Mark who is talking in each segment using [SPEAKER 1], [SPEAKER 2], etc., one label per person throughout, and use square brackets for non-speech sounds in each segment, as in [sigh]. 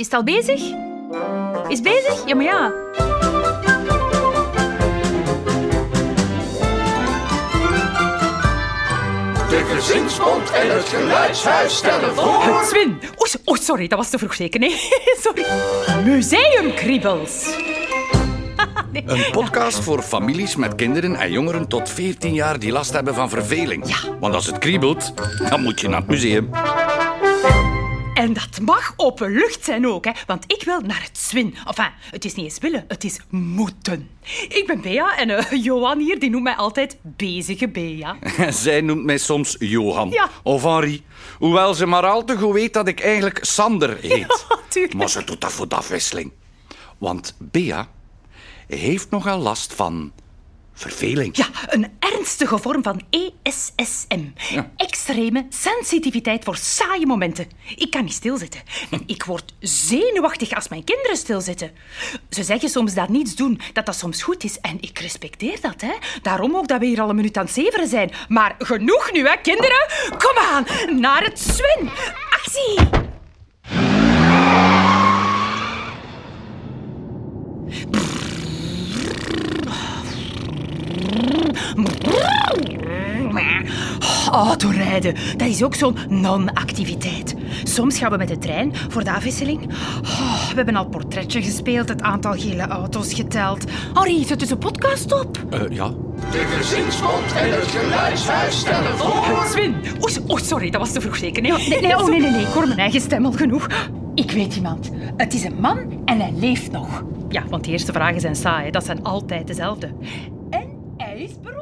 [SPEAKER 1] Is het al bezig? Is het bezig? Ja, maar ja.
[SPEAKER 2] De gezinsbond en het geluidshuis stellen voor...
[SPEAKER 1] Swin. Oei, oh, sorry, dat was te vroeg zeker. Nee, [laughs] sorry. Museumkriebels. [laughs]
[SPEAKER 3] Een podcast voor families met kinderen en jongeren tot 14 jaar die last hebben van verveling.
[SPEAKER 1] Ja.
[SPEAKER 3] Want als het kriebelt, dan moet je naar het museum.
[SPEAKER 1] En dat mag open lucht zijn ook, hè? want ik wil naar het Zwin. Enfin, het is niet eens willen, het is moeten. Ik ben Bea en eh, [laughs] Johan hier, die noemt mij altijd bezige Bea. [laughs]
[SPEAKER 3] Zij noemt mij soms Johan
[SPEAKER 1] Ja.
[SPEAKER 3] of Henri. Hoewel ze maar al te goed weet dat ik eigenlijk Sander [laughs] heet.
[SPEAKER 1] Ja.
[SPEAKER 3] Maar ze doet dat voor de afwisseling. Want Bea heeft nogal last van verveling.
[SPEAKER 1] Ja, een ernstige vorm van ESSM.
[SPEAKER 3] Ja.
[SPEAKER 1] Extreme sensitiviteit voor saaie momenten. Ik kan niet stilzitten. En ik word zenuwachtig als mijn kinderen stilzitten. Ze zeggen soms dat niets doen, dat dat soms goed is. En ik respecteer dat, hè. Daarom ook dat we hier al een minuut aan het zeveren zijn. Maar genoeg nu, hè, kinderen. Kom aan, naar het zwin. Actie! Autorijden, dat is ook zo'n non-activiteit. Soms gaan we met de trein voor de afwisseling. Oh, we hebben al portretje gespeeld, het aantal gele auto's geteld. Henri, zet dus een podcast op.
[SPEAKER 3] Eh, ja.
[SPEAKER 2] De gezinsbond en het geluidshuis stellen voor...
[SPEAKER 1] Swin. Oei, oh, sorry, dat was te vroeg zeker. Nee, nee, nee, oh, nee, nee, nee, ik hoor mijn eigen stem al genoeg. Ik weet iemand. Het is een man en hij leeft nog. Ja, want de eerste vragen zijn saai. hè. Dat zijn altijd dezelfde. En hij is beroemd.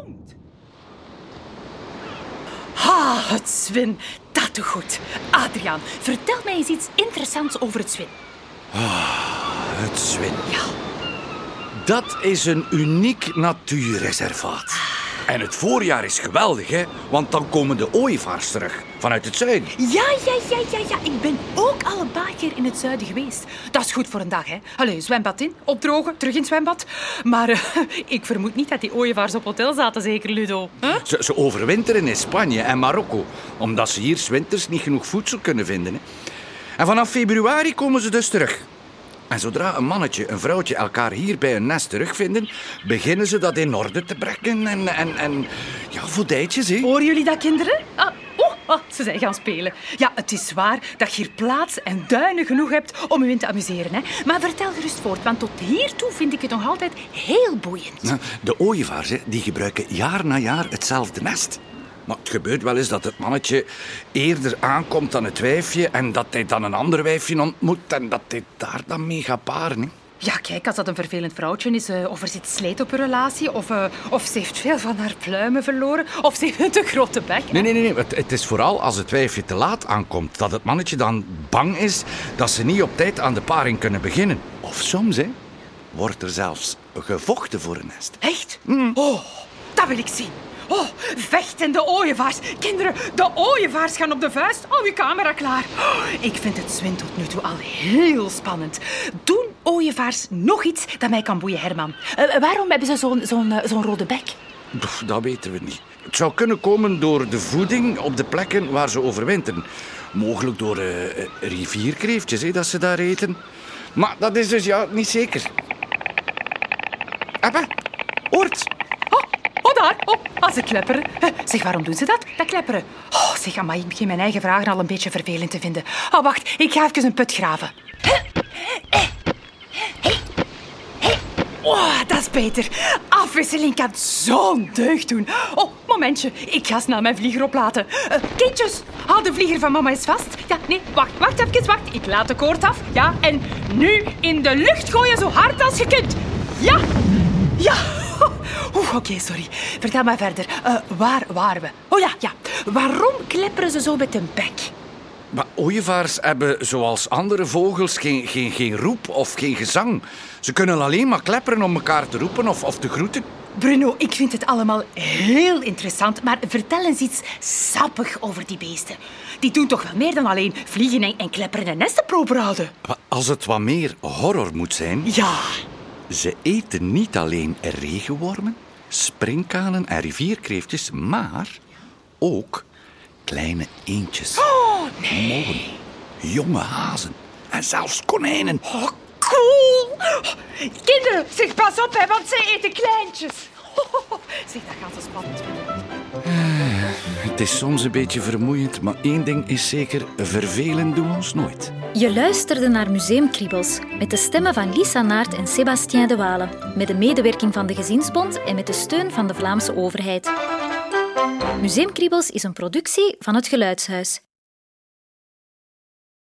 [SPEAKER 1] Het Swin. Dat doet goed. Adriaan, vertel mij eens iets interessants over het Swin.
[SPEAKER 3] Het Zwin.
[SPEAKER 1] Ja.
[SPEAKER 3] Dat is een uniek natuurreservaat. En het voorjaar is geweldig, hè? Want dan komen de ooievaars terug vanuit het zuiden.
[SPEAKER 1] Ja, ja, ja, ja, ja. Ik ben ook keer in het zuiden geweest. Dat is goed voor een dag, hè. Allee, zwembad in, opdrogen, terug in het zwembad. Maar eh, [laughs] ik vermoed niet dat die ooievaars op hotel zaten, zeker, Ludo. Huh?
[SPEAKER 3] Ze, ze overwinteren in Spanje en Marokko, omdat ze hier 's winters niet genoeg voedsel kunnen vinden. Hè. En vanaf februari komen ze dus terug. En zodra een mannetje en vrouwtje elkaar hier bij een nest terugvinden, beginnen ze dat in orde te brengen en, en, en ja, voedijtjes, hè.
[SPEAKER 1] Horen jullie dat, kinderen? Ah, oh, ze zijn gaan spelen. Ja, het is waar dat je hier plaats en duinen genoeg hebt om je in te amuseren. Hè? Maar vertel gerust voort, want tot hiertoe vind ik het nog altijd heel boeiend.
[SPEAKER 3] Nou, De ooievaars die gebruiken jaar na jaar hetzelfde nest. Maar het gebeurt wel eens dat het mannetje eerder aankomt dan het wijfje en dat hij dan een ander wijfje ontmoet en dat hij daar dan mee gaat paren.
[SPEAKER 1] Ja, kijk, als dat een vervelend vrouwtje is, eh, of er zit sleet op hun relatie, of, eh, of ze heeft veel van haar pluimen verloren, of ze heeft een te grote bek.
[SPEAKER 3] Nee, nee, nee. nee. Het, het is vooral als het wijfje te laat aankomt dat het mannetje dan bang is dat ze niet op tijd aan de paring kunnen beginnen. Of soms, hè, wordt er zelfs gevochten voor een nest.
[SPEAKER 1] Echt? Oh, dat wil ik zien. Oh, vechtende ooievaars. Kinderen, de ooievaars gaan op de vuist. Hou je camera klaar. Oh, ik vind het zwin tot nu toe al heel spannend. Doen ooievaars nog iets dat mij kan boeien, Herman? Eh, waarom hebben ze zo'n zo'n eh, zo'n rode bek?
[SPEAKER 3] Dat weten we niet. Het zou kunnen komen door de voeding op de plekken waar ze overwinteren. Mogelijk door eh, rivierkreeftjes, hè, dat ze daar eten. Maar dat is dus ja, niet zeker.
[SPEAKER 1] Oh, oh [laughs] als ze klepperen. Eh, Zeg, waarom doen ze dat? Dat klepperen. Oh, zeg, maar ik begin mijn eigen vragen al een beetje vervelend te vinden. Oh, wacht. Ik ga even een put graven. Oh, dat is beter. Afwisseling kan zo'n deugd doen. Oh, momentje. Ik ga snel mijn vlieger oplaten. Eh, kindjes, hou de vlieger van mama eens vast. Ja, nee, wacht, wacht even, wacht. Ik laat de koord af. Ja, en nu in de lucht gooien zo hard als je kunt. Ja, ja. Oeh, oké, sorry. Vertel maar verder. Eh, waar waren we? Oh ja, ja. Waarom klepperen ze zo met hun bek?
[SPEAKER 3] Maar ooievaars hebben, zoals andere vogels, geen, geen, geen roep of geen gezang. Ze kunnen alleen maar klepperen om elkaar te roepen of, of te groeten.
[SPEAKER 1] Bruno, ik vind het allemaal heel interessant, maar vertel eens iets sappig over die beesten. Die doen toch wel meer dan alleen vliegen en, en klepperen en nesten proper houden?
[SPEAKER 3] Als het wat meer horror moet zijn,
[SPEAKER 1] Ja.
[SPEAKER 3] Ze eten niet alleen regenwormen, springkanen en rivierkreeftjes, maar ook kleine eendjes,
[SPEAKER 1] Oh, nee.
[SPEAKER 3] mollen, jonge hazen, En zelfs konijnen.
[SPEAKER 1] Oh, cool. Kinderen, zeg pas op, hè, want zij eten kleintjes. [laughs] Zeg, dat gaat zo spannend.
[SPEAKER 3] Het is soms een beetje vermoeiend, maar één ding is zeker, vervelen doen we ons nooit.
[SPEAKER 4] Je luisterde naar Museumkriebels met de stemmen van Lisa Naert en Sébastien de Walen, met de medewerking van de Gezinsbond en met de steun van de Vlaamse overheid. Museumkriebels is een productie van het Geluidshuis.